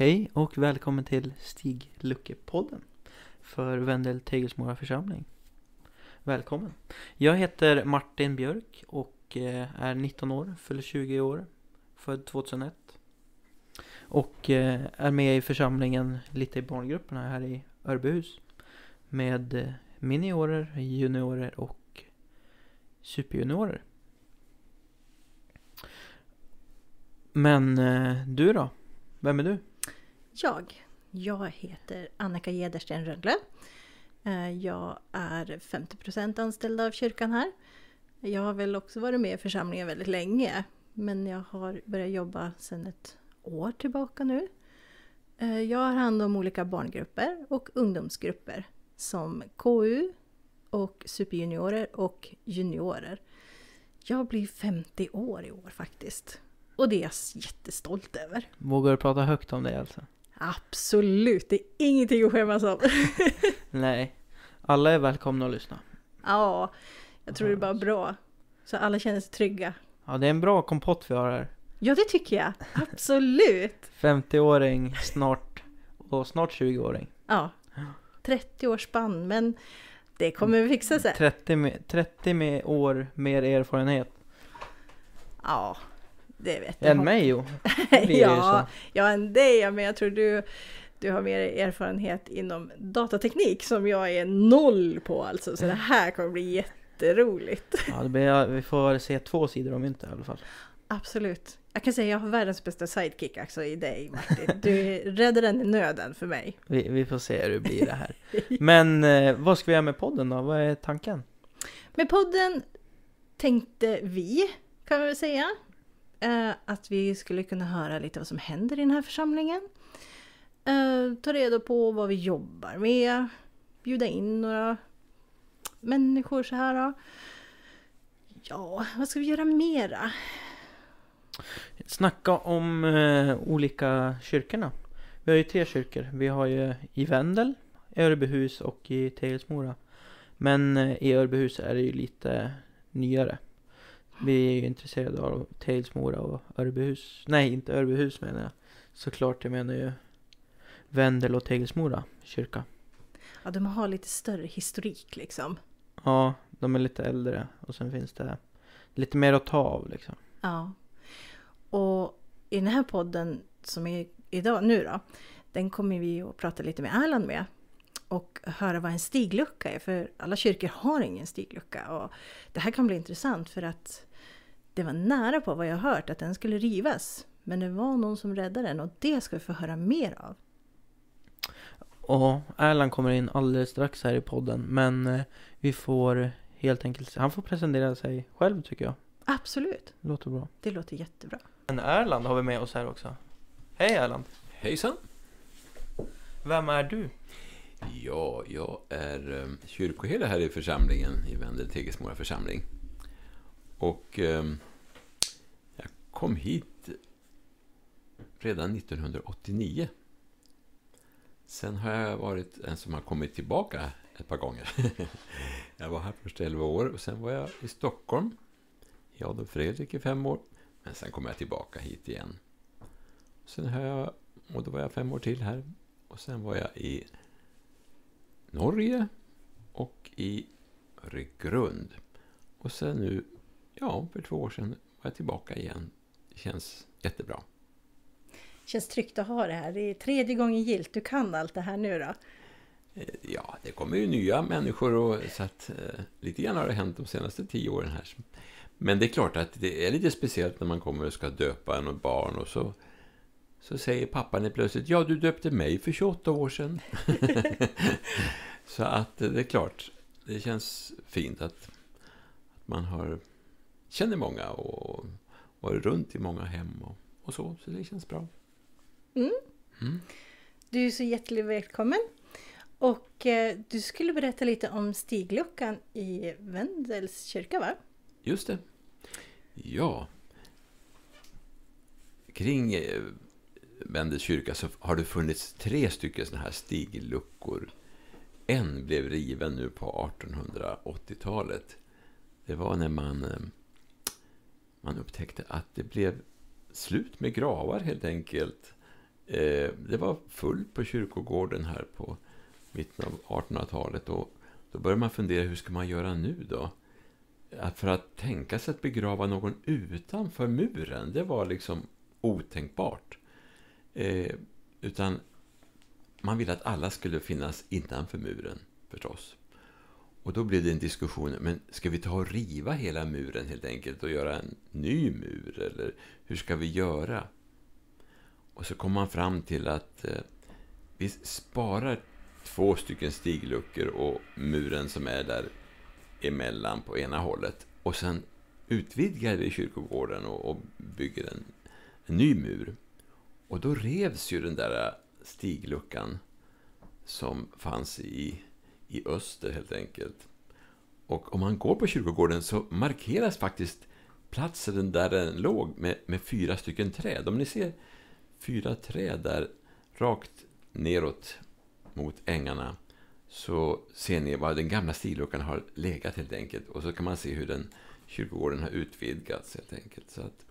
Hej och välkommen till Stig Lucke-podden för Vendel Tegelsmora församling. Välkommen! Jag heter Martin Björk och eh, är 19 år, fyller 20 år, född 2001. Och eh, är med i församlingen lite i barngrupperna här i Örbyhus. Med eh, miniorer, juniorer och superjuniorer. Men du då? Vem är du? Jag. Jag heter Annika Jedersten Rögle. Eh, jag är 50% anställd av kyrkan här. Jag har väl också varit med i församlingen väldigt länge. Men jag har börjat jobba sedan ett år tillbaka nu. Eh, jag har hand om olika barngrupper och ungdomsgrupper som KU och superjuniorer och juniorer. Jag blir 50 år i år faktiskt. Och det är jag jättestolt över. Vågar du prata högt om det alltså? Absolut, det är ingenting att skämmas om. Nej, alla är välkomna att lyssna. Ja, jag tror det är bara bra. Så alla känner sig trygga. Ja, det är en bra kompott vi har här. Ja, det tycker jag. Absolut. 50-åring snart och snart 20-åring. Ja. 30 års spann, men det kommer vi fixa sen. 30, med, 30 med år mer erfarenhet. Ja, det vet jag. Än mig jo. ja, ja, än dig men jag tror du, du har mer erfarenhet inom datateknik som jag är noll på alltså. Så det här kommer bli jätteroligt. Ja, det blir, vi får se två sidor om myntet i alla fall. Absolut. Jag kan säga att jag har världens bästa sidekick alltså i dig Martin. Du räddar den i nöden för mig. Vi, vi får se hur det blir det här. Men eh, vad ska vi göra med podden då? Vad är tanken? Med podden tänkte vi, kan vi väl säga, eh, att vi skulle kunna höra lite vad som händer i den här församlingen. Eh, ta reda på vad vi jobbar med, bjuda in några människor så här. Då. Ja, vad ska vi göra mera? Snacka om eh, olika kyrkorna. Vi har ju tre kyrkor. Vi har ju i Vendel, i Örbyhus och i Tegelsmora. Men eh, i Örbyhus är det ju lite nyare. Vi är ju intresserade av Tegelsmora och Örbyhus. Nej, inte Örbyhus menar jag. Såklart, jag menar ju Vendel och Tegelsmora kyrka. Ja, de har lite större historik liksom. Ja, de är lite äldre och sen finns det lite mer att ta av liksom. Ja. Och i den här podden som är idag nu då, den kommer vi att prata lite med Erland med. Och höra vad en stiglucka är, för alla kyrkor har ingen stiglucka. Och det här kan bli intressant för att det var nära på vad jag hört att den skulle rivas. Men det var någon som räddade den och det ska vi få höra mer av. Och Erland kommer in alldeles strax här i podden. Men eh, vi får helt enkelt, han får presentera sig själv tycker jag. Absolut. Låter bra. Det låter jättebra. Men Erland har vi med oss här också. Hej Erland. Hejsan. Vem är du? Ja, jag är ehm, kyrkoherde här i församlingen, i Vendel Tegesmora församling. Och eh, jag kom hit redan 1989. Sen har jag varit en som har kommit tillbaka ett par gånger. jag var här först 11 år och sen var jag i Stockholm i Adolf Fredrik i fem år. Men sen kom jag tillbaka hit igen. Sen har jag, och då var jag fem år till här. Och sen var jag i Norge och i Öregrund. Och sen nu, ja, för två år sedan var jag tillbaka igen. Det känns jättebra. Känns tryggt att ha det här. Det är tredje gången gilt. Du kan allt det här nu då? Eh, ja, det kommer ju nya människor och så att eh, lite grann har det hänt de senaste tio åren här. Men det är klart att det är lite speciellt när man kommer och ska döpa en barn och så, så säger pappan plötsligt Ja, du döpte mig för 28 år sedan. så att det är klart, det känns fint att, att man har känner många och varit runt i många hem och, och så, så det känns bra. Mm. Mm. Du är så hjärtligt välkommen. Och eh, du skulle berätta lite om stigluckan i Vendels kyrka, va? Just det. Ja. Kring eh, Vendels kyrka så har det funnits tre stycken sådana här stigluckor. En blev riven nu på 1880-talet. Det var när man, eh, man upptäckte att det blev slut med gravar helt enkelt eh, det var fullt på kyrkogården här på mitten av 1800-talet. Och då började man fundera, hur ska man göra nu då? Att för att tänka sig att begrava någon utanför muren, det var liksom otänkbart. Eh, utan man ville att alla skulle finnas innanför muren, förstås. Och då blev det en diskussion, men ska vi ta och riva hela muren helt enkelt och göra en ny mur? Eller hur ska vi göra? Och så kom man fram till att eh, vi sparar två stycken stigluckor och muren som är där emellan på ena hållet. Och sen utvidgar vi kyrkogården och, och bygger en, en ny mur. Och då revs ju den där äh, stigluckan som fanns i, i öster helt enkelt. Och om man går på kyrkogården så markeras faktiskt platsen där den låg med, med fyra stycken träd. Om ni ser fyra träd där rakt neråt mot ängarna så ser ni var den gamla stigluckan har legat helt enkelt. Och så kan man se hur den kyrkogården har utvidgats helt enkelt. Så att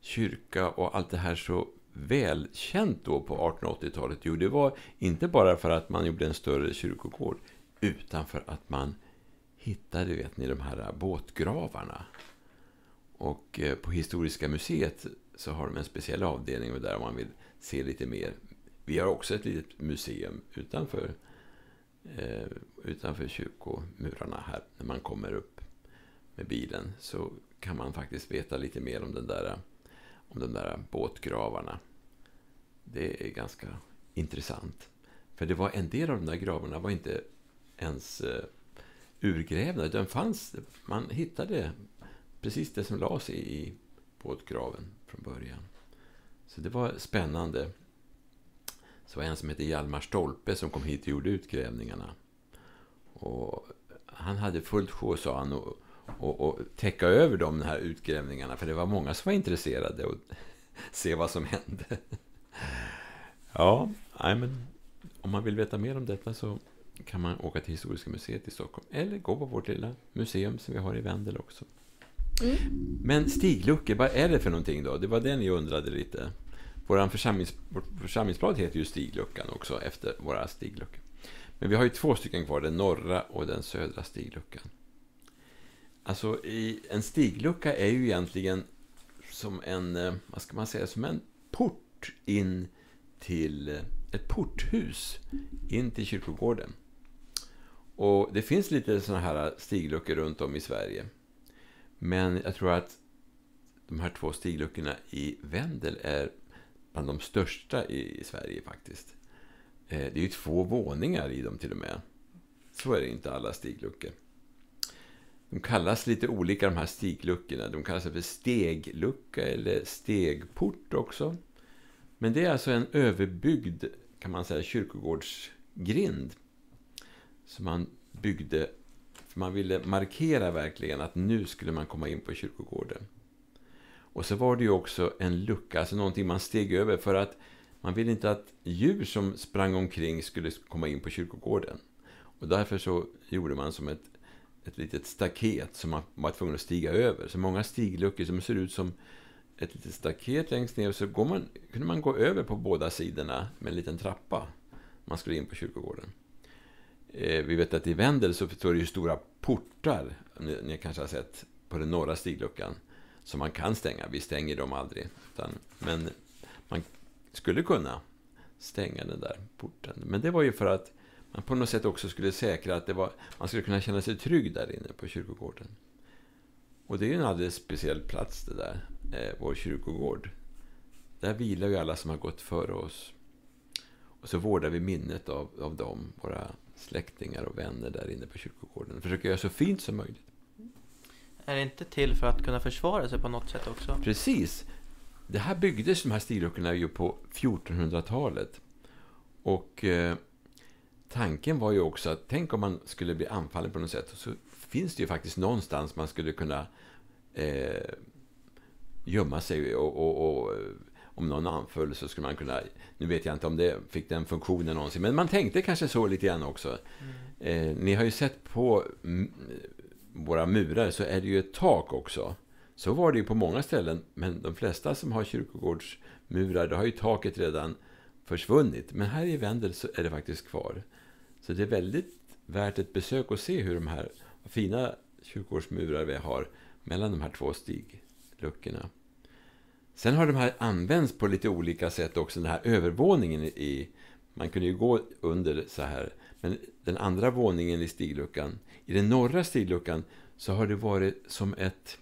kyrka och allt det här så välkänt då på 1880-talet? Jo, det var inte bara för att man gjorde en större kyrkogård, utan för att man hittade, vet ni, de här båtgravarna. Och eh, på Historiska museet så har de en speciell avdelning där om man vill se lite mer. Vi har också ett litet museum utanför, eh, utanför kyrkomurarna här. När man kommer upp med bilen så kan man faktiskt veta lite mer om den där eh, om de där båtgravarna. Det är ganska intressant. För det var en del av de där gravarna var inte ens eh, urgrävda. Den fanns, man hittade precis det som lades i, i båtgraven från början. Så det var spännande. Så var en som hette Hjalmar Stolpe som kom hit och gjorde utgrävningarna. Och han hade fullt sjå, sa han, och och, och täcka över de här utgrävningarna. För det var många som var intresserade och se vad som hände. Ja, men om man vill veta mer om detta så kan man åka till Historiska museet i Stockholm. Eller gå på vårt lilla museum som vi har i Vendel också. Mm. Men stigluckor, vad är det för någonting då? Det var det ni undrade lite. Vår församlings, vårt församlingsblad heter ju Stigluckan också, efter våra stigluckor. Men vi har ju två stycken kvar, den norra och den södra stigluckan. Alltså, i, en stiglucka är ju egentligen som en, eh, vad ska man säga, som en port in till eh, ett porthus in till kyrkogården. Och det finns lite sådana här stigluckor runt om i Sverige. Men jag tror att de här två stigluckorna i Vendel är bland de största i Sverige faktiskt. Eh, det är ju två våningar i dem till och med. Så är det inte alla stigluckor. De kallas lite olika de här stigluckorna. De kallas för steglucka eller stegport också. Men det är alltså en överbyggd, kan man säga, kyrkogårdsgrind. Som man byggde, för man ville markera verkligen att nu skulle man komma in på kyrkogården. Och så var det ju också en lucka, alltså någonting man steg över för att man ville inte att djur som sprang omkring skulle komma in på kyrkogården. Och därför så gjorde man som ett ett litet staket som man var tvungen att stiga över. Så många stigluckor som ser ut som ett litet staket längst ner. Och så går man, kunde man gå över på båda sidorna med en liten trappa. Man skulle in på kyrkogården. Eh, vi vet att i Vendel så står det ju stora portar. Ni, ni kanske har sett på den norra stigluckan. Som man kan stänga. Vi stänger dem aldrig. Utan, men man skulle kunna stänga den där porten. Men det var ju för att på något sätt också skulle säkra att det var, man skulle kunna känna sig trygg där inne på kyrkogården. Och det är ju en alldeles speciell plats det där, eh, vår kyrkogård. Där vilar ju alla som har gått före oss. Och så vårdar vi minnet av, av dem, våra släktingar och vänner där inne på kyrkogården. Försöker göra så fint som möjligt. Är det inte till för att kunna försvara sig på något sätt också? Precis. Det här byggdes, de här stilluckorna, ju på 1400-talet. Och eh, tanken var ju också att tänk om man skulle bli anfallen på något sätt. Så finns det ju faktiskt någonstans man skulle kunna eh, gömma sig och, och, och, om någon anföll så skulle man kunna, nu vet jag inte om det fick den funktionen någonsin, men man tänkte kanske så lite grann också. Mm. Eh, ni har ju sett på våra murar så är det ju ett tak också Så var det ju på många ställen, men de flesta som har kyrkogårdsmurar, då har ju taket redan försvunnit. Men här i Vendel så är det faktiskt kvar. Så det är väldigt värt ett besök och se hur de här fina kyrkogårdsmurar vi har mellan de här två stigluckorna. Sen har de här använts på lite olika sätt också, den här övervåningen i... Man kunde ju gå under så här, men den andra våningen i stigluckan, i den norra stigluckan, så har det varit som ett,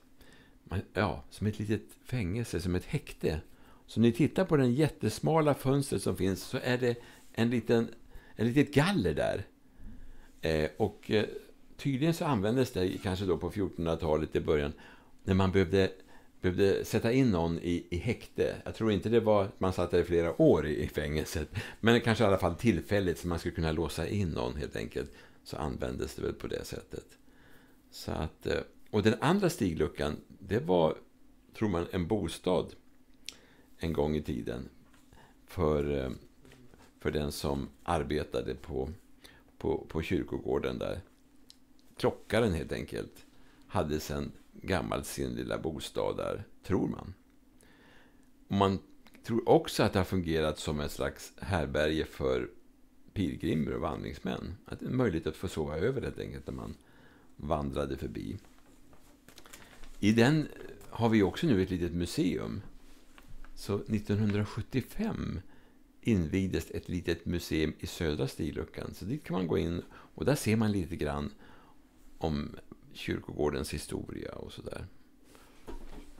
ja, som ett litet fängelse, som ett häkte. Så om ni tittar på det jättesmala fönstret som finns så är det en liten, en litet galler där. Eh, och eh, tydligen så användes det kanske då på 1400-talet i början när man behövde, behövde sätta in någon i, i häkte. Jag tror inte det var att man satt där i flera år i, i fängelset. Men kanske i alla fall tillfälligt så man skulle kunna låsa in någon helt enkelt. Så användes det väl på det sättet. Så att, eh, och den andra stigluckan, det var, tror man, en bostad en gång i tiden. För, eh, för den som arbetade på, på, på kyrkogården där. Klockaren helt enkelt hade sedan gammalt sin lilla bostad där, tror man. Och man tror också att det har fungerat som ett slags härberge för pilgrimer och vandringsmän. Att det är möjligt att få sova över helt enkelt när man vandrade förbi. I den har vi också nu ett litet museum. Så 1975 invigdes ett litet museum i södra stigluckan. Så dit kan man gå in och där ser man lite grann om kyrkogårdens historia och sådär.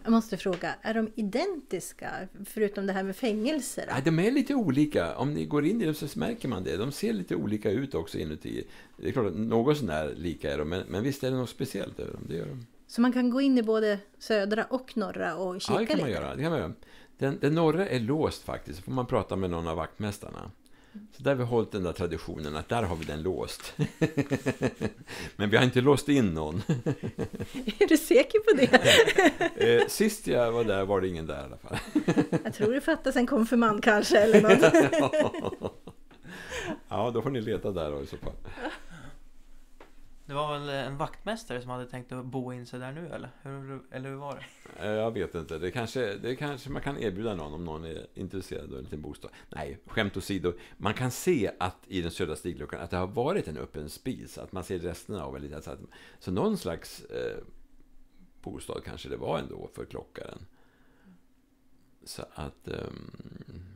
Jag måste fråga, är de identiska förutom det här med fängelser? Nej, de är lite olika. Om ni går in i dem så märker man det. De ser lite olika ut också inuti. Det är klart att något sånär lika är de, men, men visst är det något speciellt över dem. Det gör de. Så man kan gå in i både södra och norra och kika ja, det kan man lite? göra. Det kan man göra. Den, den norra är låst faktiskt. Så får man prata med någon av vaktmästarna. Så där har vi hållit den där traditionen att där har vi den låst. Men vi har inte låst in någon. Är du säker på det? Eh, Sist jag var där var det ingen där i alla fall. Jag tror det fattas en konfirmand kanske eller något. Ja, då får ni leta där då i så fall. Det var väl en vaktmästare som hade tänkt att bo in sig där nu eller? Hur, eller hur var det? Eh, jag vet inte. Det kanske, det kanske man kan erbjuda någon om någon är intresserad av en liten bostad. Nej, skämt åsido. Man kan se att i den södra stigluckan att det har varit en öppen spis. Att man ser resterna av en liten... Så, att, så någon slags eh, bostad kanske det var ändå för klockaren. Så att... ehm,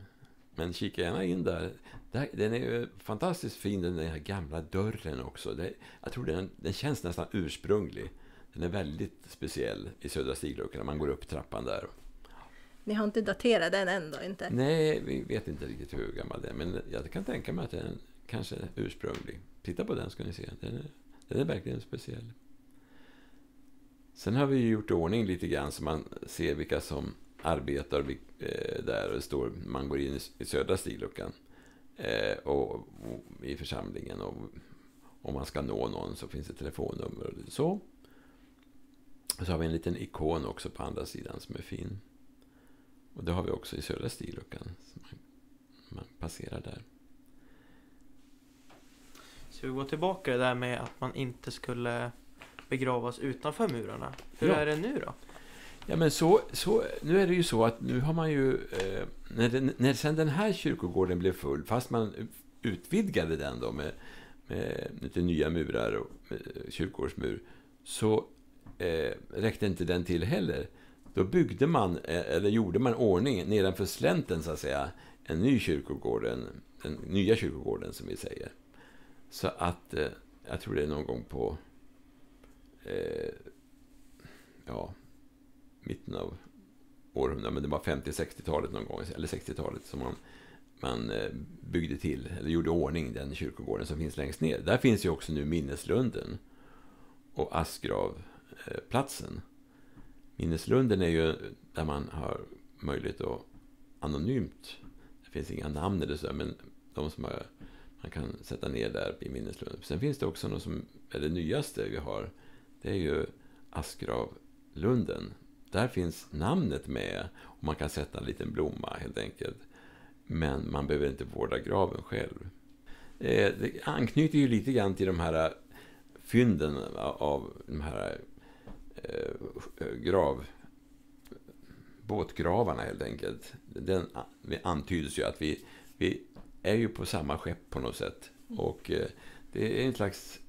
men kika gärna in där. Den är fantastiskt fin, den här gamla dörren också. Jag tror den, den känns nästan ursprunglig. Den är väldigt speciell i södra stigluckan när man går upp trappan där. Ni har inte daterat den än då inte? Nej, vi vet inte riktigt hur gammal den är, men jag kan tänka mig att den kanske är ursprunglig. Titta på den ska ni se. Den är, den är verkligen speciell. Sen har vi gjort ordning lite grann så man ser vilka som arbetar vil- eh, där. Och det står, man går in i, i södra stigluckan eh, och, och i församlingen. Och om man ska nå någon så finns det telefonnummer och så. Och så har vi en liten ikon också på andra sidan som är fin. Och det har vi också i södra stigluckan. Så man, man passerar där. Så vi går tillbaka det där med att man inte skulle begravas utanför murarna. Hur Ja. är det nu då? Ja, men så, så, nu är det ju så att nu har man ju, eh, när, den, när sen den här kyrkogården blev full, fast man utvidgade den då med, med lite nya murar och eh, kyrkogårdsmur, så eh, räckte inte den till heller. Då byggde man, eh, eller gjorde man ordning nedanför slänten så att säga, en ny kyrkogård, en, den nya kyrkogården som vi säger. Så att, eh, jag tror det är någon gång på, eh, ja, mitten av århundradet, men det var 50-60-talet någon gång, eller 60-talet, som man, man eh, byggde till, eller gjorde i ordning den kyrkogården som finns längst ner. Där finns ju också nu minneslunden och askravplatsen. Minneslunden är ju där man har möjlighet att anonymt, det finns inga namn eller så, men de som har, man kan sätta ner där i minneslunden. Sen finns det också något som är det nyaste vi har, det är ju askravlunden. Där finns namnet med och man kan sätta en liten blomma helt enkelt. Men man behöver inte vårda graven själv. Eh, det anknyter ju lite grann till de här eh, fynden av de här eh, grav båtgravarna helt enkelt. Den det antyds ju att vi, vi är ju på samma skepp på något sätt. Och det är en slags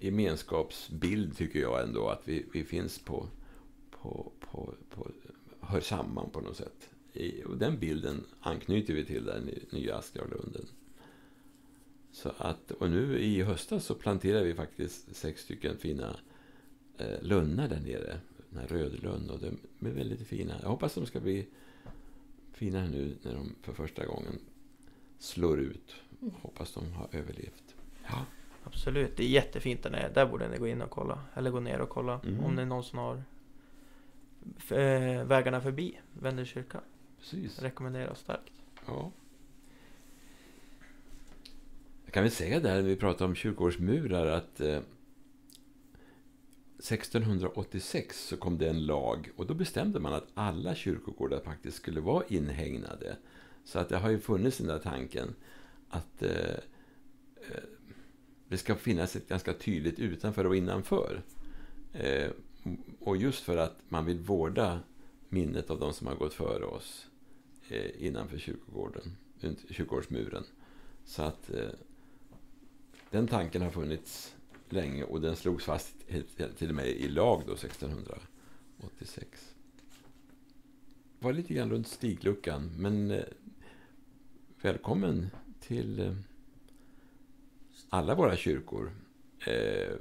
gemenskapsbild tycker jag ändå, att vi, vi finns på, på, på, på, hör samman på något sätt. Och den bilden anknyter vi till den nya Askravlunden. Så att, och nu i höstas så planterade vi faktiskt sex stycken fina eh, lunnar där nere. Den här rödlund och de är väldigt fina. Jag hoppas de ska bli fina nu när de för första gången slår ut. Hoppas de har överlevt. Ja. Absolut, det är jättefint där nere. Där borde ni gå in och kolla. Eller gå ner och kolla. Mm. Om det är någon som har eh, vägarna förbi Vendel kyrka. Precis. Rekommenderar starkt. Ja. Jag kan väl säga där när vi pratar om kyrkogårdsmurar att eh, 1686 så kom det en lag och då bestämde man att alla kyrkogårdar faktiskt skulle vara inhägnade. Så att det har ju funnits den där tanken att eh, eh, det ska finnas ett ganska tydligt utanför och innanför. Eh, och just för att man vill vårda minnet av de som har gått före oss eh, innanför kyrkogården, kyrkogårdsmuren. Så att eh, den tanken har funnits länge och den slogs fast till och med i lag då 1686. Det var lite grann runt stigluckan, men eh, välkommen till eh, alla våra kyrkor. Eh,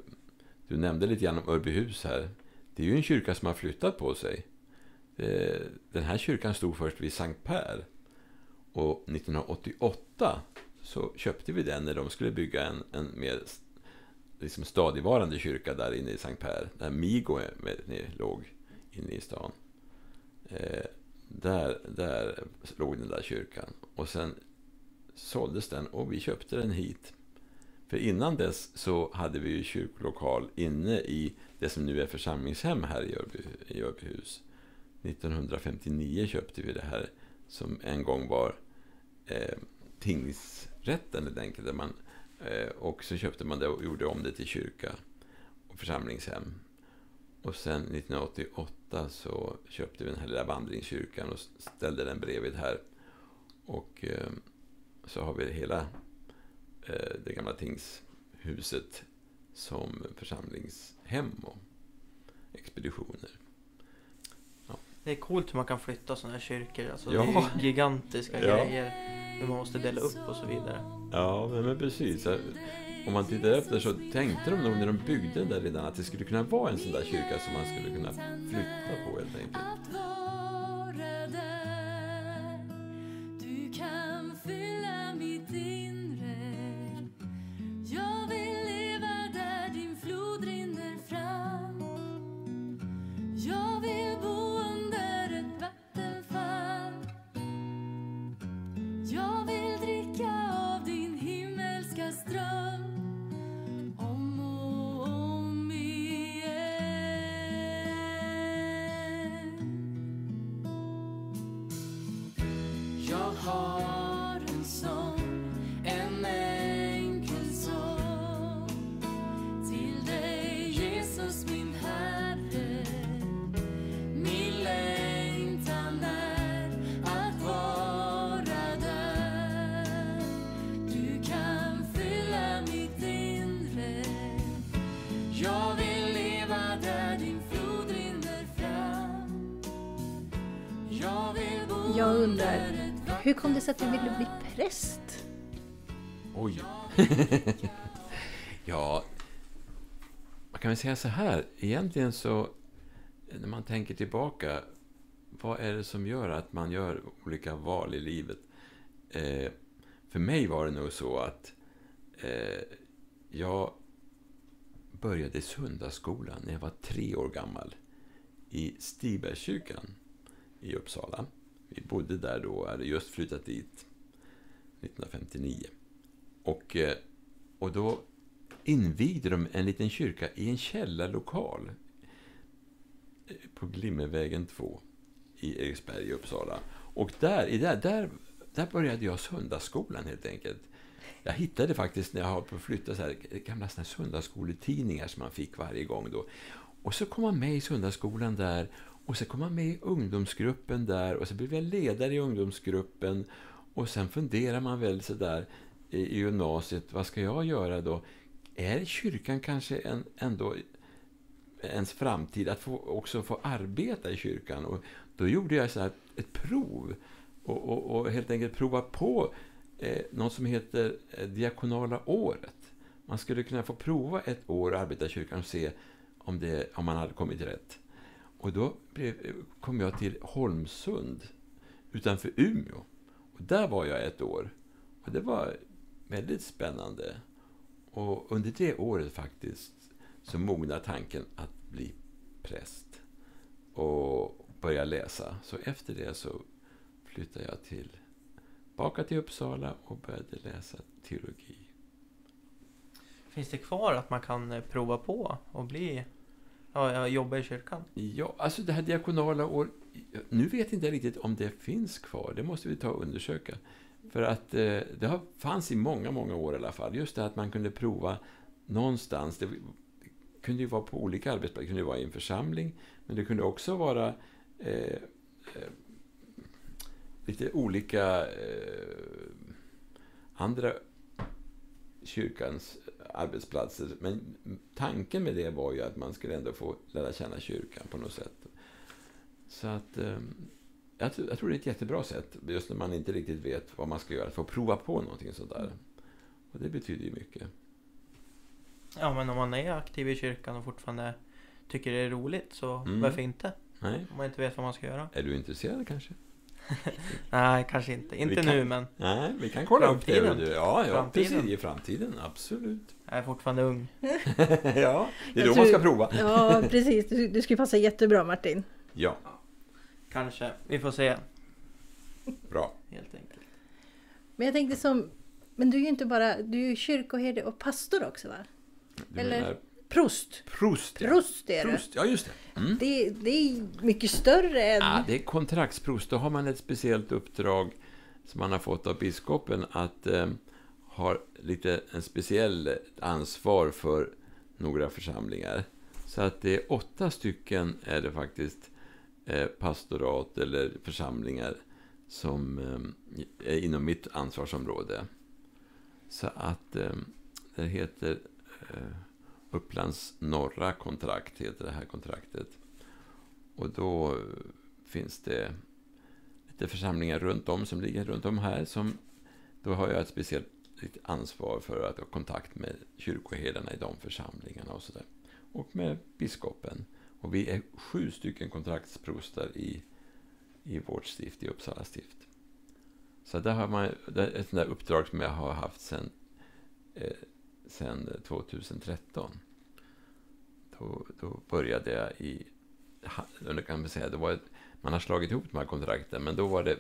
du nämnde lite grann om Örbyhus här. Det är ju en kyrka som har flyttat på sig. Eh, den här kyrkan stod först vid Sankt Per. Och 1988 så köpte vi den när de skulle bygga en, en mer liksom stadigvarande kyrka där inne i Sankt Per. Där Migo låg inne i stan. Eh, där, där låg den där kyrkan. Och sen såldes den och vi köpte den hit. För innan dess så hade vi ju kyrkolokal inne i det som nu är församlingshem här i Örby, i Örbyhus. 1959 köpte vi det här som en gång var eh, tingsrätten helt enkelt. Där man, eh, och så köpte man det och gjorde om det till kyrka och församlingshem. Och sen 1988 så köpte vi den här lilla vandringskyrkan och ställde den bredvid här. Och eh, så har vi hela eh, det gamla tingshuset som församlingshem och expeditioner. Det är coolt hur man kan flytta sådana här kyrkor. Alltså, Ja. Det är gigantiska Ja. grejer. Hur man måste dela upp och så vidare. Ja, men, men precis. Om man tittar efter så tänkte de nog när de byggde den där redan att det skulle kunna vara en sån där kyrka som man skulle kunna flytta på helt enkelt. Att du ville bli präst? Oj! ja, man kan väl säga så här. Egentligen så, när man tänker tillbaka, vad är det som gör att man gör olika val i livet? Eh, för mig var det nog så att eh, jag började i söndagsskolan när jag var tre år gammal i Stibergskyrkan i Uppsala. Vi bodde där då, hade just flyttat dit 1959. Och, eh, och då invigde de en liten kyrka i en källarlokal eh, på Glimmervägen 2 i Eriksberg i Uppsala. Och där, där, där, där började jag söndagsskolan helt enkelt. Jag hittade faktiskt när jag höll på att flytta så här, gamla såna här söndagsskoletidningar som man fick varje gång då. Och så kom man med i söndagsskolan där och så kom jag med i ungdomsgruppen där och så blev jag ledare i ungdomsgruppen. Och sen funderar man väl sådär i, i gymnasiet, vad ska jag göra då? Är kyrkan kanske en, ändå ens framtid, att få, också få arbeta i kyrkan? Och då gjorde jag så här ett prov och, och, och helt enkelt prova på eh, något som heter eh, diakonala året. Man skulle kunna få prova ett år och arbeta i kyrkan och se om, det, om man hade kommit rätt. Och då kom jag till Holmsund utanför Umeå. Och där var jag ett år. Och det var väldigt spännande. Och under det året faktiskt så mognade tanken att bli präst och börja läsa. Så efter det så flyttade jag till, tillbaka till Uppsala och började läsa teologi. Finns det kvar att man kan eh, prova på och bli, ja, jag jobbar i kyrkan? Ja, alltså det här diakonala år... Nu vet inte jag riktigt om det finns kvar. Det måste vi ta och undersöka. För att eh, det har, fanns i många, många år i alla fall. Just det att man kunde prova någonstans. Det kunde ju vara på olika arbetsplatser. Det kunde vara i en församling. Men det kunde också vara eh, eh, lite olika eh, andra kyrkans arbetsplatser. Men tanken med det var ju att man skulle ändå få lära känna kyrkan på något sätt. Så att eh, jag, tror- jag tror det är ett jättebra sätt, just när man inte riktigt vet vad man ska göra, att få prova på någonting sådär. Och det betyder ju mycket. Ja, men om man är aktiv i kyrkan och fortfarande tycker det är roligt så Mm. varför inte? Nej? Om man inte vet vad man ska göra. Är du intresserad kanske? Nej, kanske inte. Inte kan- nu, men Nej, vi kan kolla upp det. Framtiden. du. Ja, ja Framtiden. precis. I framtiden, absolut. jag är fortfarande ung. ja, det är Jag då man ska prova. Ja, precis. Du, du skulle passa jättebra Martin. Ja, Kanske. Vi får se, bra. helt enkelt. Men jag tänkte som... Men du är ju inte bara... Du är ju kyrkoherde och pastor också va? Du Eller- menar Prost! prost, ja. Prost är du. Prost, ja just det. Mm. Det, det är mycket större än... Ja, det är kontraktsprost. Då har man ett speciellt uppdrag som man har fått av biskopen att eh, ha lite en speciell ansvar för några församlingar. Så att det är åtta stycken är det faktiskt eh, pastorat eller församlingar som eh, är inom mitt ansvarsområde. Så att eh, det heter eh, Upplands norra kontrakt, heter det här kontraktet. Och då eh, finns det lite församlingar runt om som ligger runt om här. Som, då har jag ett speciellt ansvar för att ha kontakt med kyrkoherdarna i de församlingarna och sådär. Och med biskopen. Och vi är sju stycken kontraktsprostar i, i vårt stift, i Uppsala stift. Så det, har man det är ett sånt där uppdrag som jag har haft sedan eh, sen 2013. Då, då började jag i då kan man säga, det var ett, man har slagit ihop de här kontrakten, men då var det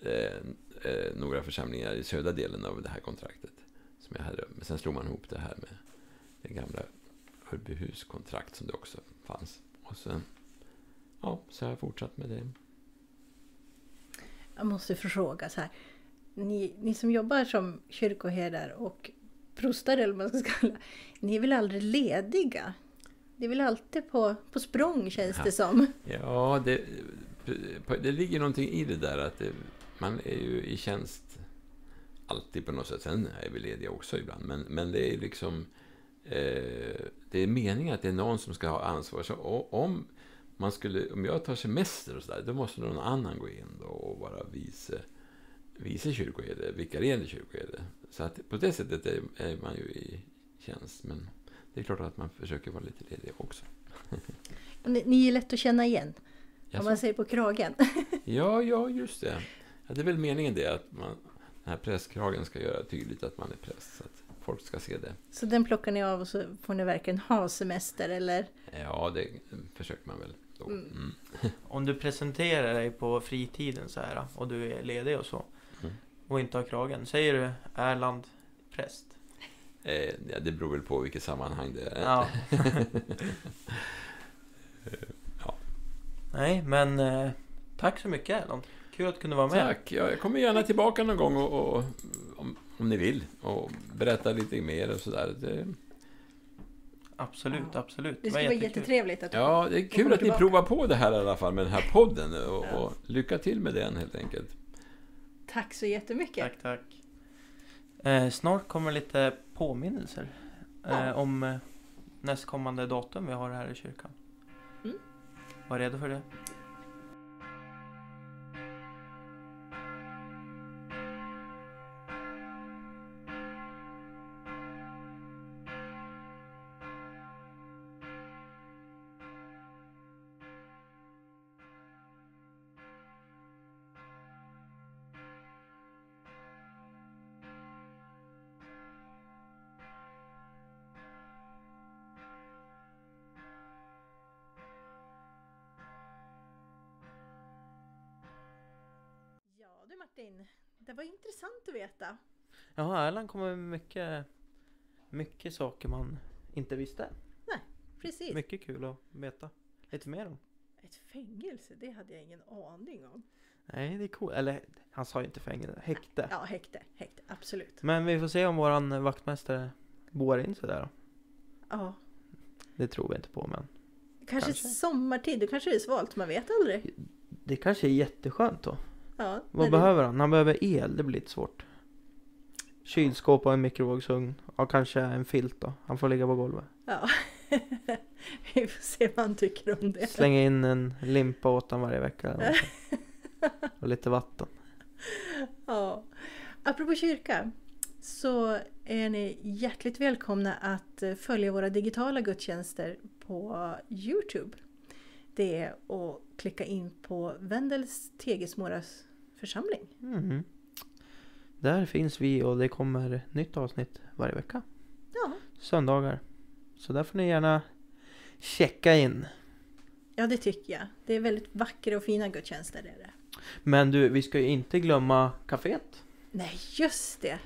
eh, eh, några församlingar i södra delen av det här kontraktet. Som jag hade, men sen slog man ihop det här med det gamla Örbyhus kontrakt som det också fanns. Och sen, ja, så har jag fortsatt med det. Jag måste fråga så här. Ni, ni som jobbar som kyrkoherdar och prostar eller vad man ska kalla Ni är väl aldrig lediga? Det är väl alltid på, på språng känns Ja. det som. Ja, det, det ligger någonting i det där att det, man är ju i tjänst alltid på något sätt. Sen är vi lediga också ibland, men, men det är liksom eh, det är meningen att det är någon som ska ha ansvar. Så om, man skulle, om jag tar semester och sådär, då måste någon annan gå in då och vara vice, vice kyrkoherde, vikarierande kyrkoherde. Så att på det sättet är, är man ju i tjänst, men det är klart att man försöker vara lite ledig också. Ni, ni är lätt att känna igen. Jaså? Om man ser på kragen. Ja, ja, just det. Ja, det är väl meningen det, att man, den här prästkragen ska göra tydligt att man är präst, så att folk ska se det. Så den plockar ni av och så får ni verkligen ha semester eller? Ja, det försöker man väl. Mm. Mm. Om du presenterar dig på fritiden så här och du är ledig och så Mm. Och inte har kragen. Säger du Erland präst? Eh, ja, det beror väl på vilket sammanhang det är. Ja. Ja. Nej, men eh, tack så mycket Erland. Kul att du kunde vara med. Tack. Ja, jag kommer gärna tillbaka någon gång och, och, om, om ni vill och berätta lite mer och sådär. Det, Absolut, Ja. absolut. Det var skulle vara jättetrevligt att Ja, det är kul att ni provar på det här i alla fall med den här podden. Och, Ja. och lycka till med den helt enkelt. Tack så jättemycket. Tack, tack. Eh, snart kommer lite påminnelser eh, Ja. om eh, nästkommande datum vi har här i kyrkan. Mm. Var redo för det. Martin, det var intressant att veta. Ja, Erland kommer med mycket, mycket saker man inte visste. Precis. Mycket kul att veta lite mer om. Ett fängelse, det hade jag ingen aning om. Nej, det är coolt. Eller han sa ju inte fängelse, häkte. Ja, häkte, häkte, absolut. Men vi får se om våran vaktmästare boar in sig där då. Ja, Det tror vi inte på, men kanske, Kanske. sommartid, då kanske det är svalt, man vet aldrig. det kanske är jätteskönt då. Ja, Vad när behöver han? Han behöver el, det blir lite svårt. Kylskåp och en mikrovågsugn. Och kanske en filt då. Han får ligga på golvet. Ja. Vi får se vad han tycker om det. Slänga in en limpa åt honom varje vecka. Eller någonting. och lite vatten. Ja. Apropå kyrka så är ni hjärtligt välkomna att eh, följa våra digitala gudstjänster på Youtube. Det är att klicka in på Vendels Tegesmåras församling. Mhm. Där finns vi och det kommer nytt avsnitt varje vecka. Ja, Söndagar. Så där får ni gärna checka in. ja det tycker jag. Det är väldigt vackra och fina gudstjänster. Är det. Men du, vi ska ju inte glömma kaféet. Nej, just det!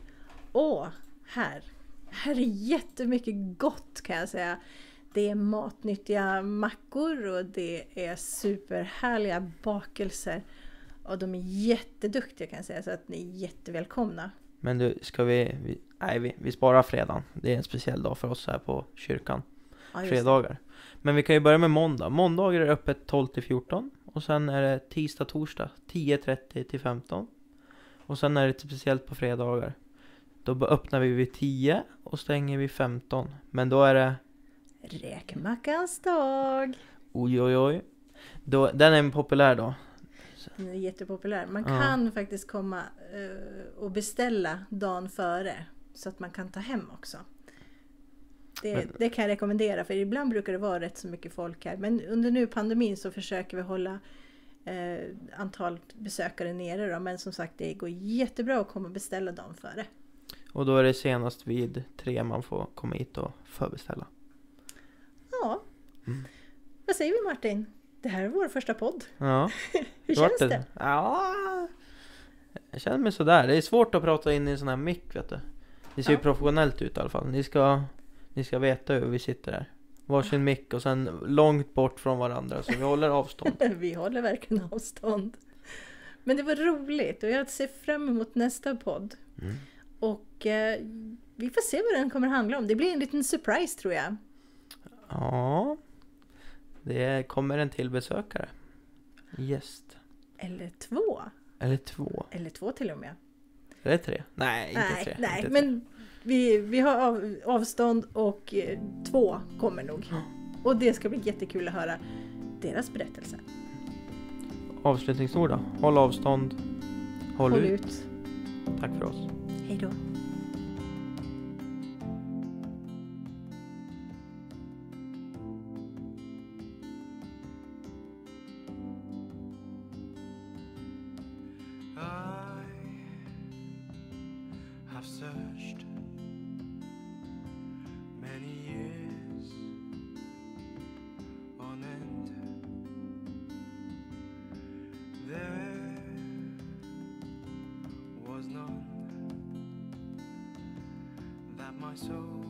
Åh, här. Här är jättemycket gott kan jag säga. Det är matnyttiga mackor och det är superhärliga bakelser. Och de är jätteduktiga kan jag säga, så att ni är jättevälkomna. Men du, ska vi... vi nej, vi, vi sparar fredagen. Det är en speciell dag för oss här på kyrkan. Ja, det. fredagar. Men vi kan ju börja med måndag. Måndagar är det öppet 12 till 14. Och sen är det tisdag, torsdag 10.30 till 15. Och sen är det lite speciellt på fredagar. Då öppnar vi vid 10 och stänger vid 15. Men då är det Räkmackans dag! oj oj oj. Då, den är en populär då. Den är jättepopulär. Man Ja. kan faktiskt komma eh, och beställa dagen före. Så att man kan ta hem också. Det, Men- det kan jag rekommendera för ibland brukar det vara rätt så mycket folk här. Men under nu pandemin så försöker vi hålla eh, antalet besökare nere då. Men som sagt det går jättebra att komma och beställa dagen före. Och då är det senast vid tre man får komma hit och förbeställa. Ja. Mm. Vad säger vi Martin? Det här är vår första podd. Ja, Hur känns det? Ja, jag känner mig sådär. Det är svårt att prata in i en sån här mick vet du. Det ser ju Ja. professionellt ut i alla fall. Ni ska, ni ska veta hur vi sitter här. Varsin mick och sen långt bort från varandra så vi håller avstånd. Vi håller verkligen avstånd. Men det var roligt och jag ser fram emot nästa podd. Mm. Och eh, vi får se vad den kommer handla om. Det blir en liten surprise tror jag. Ja, det kommer en till besökare. Gäst. Eller två. Eller två. Eller två till och med. Eller tre. Nej, inte nej, tre. nej inte tre. men vi, vi har av, avstånd och eh, två kommer nog. Och det ska bli jättekul att höra deras berättelse. Avslutningsord då. Håll avstånd. Håll, Håll ut. ut. Tack för oss. Hej då. My soul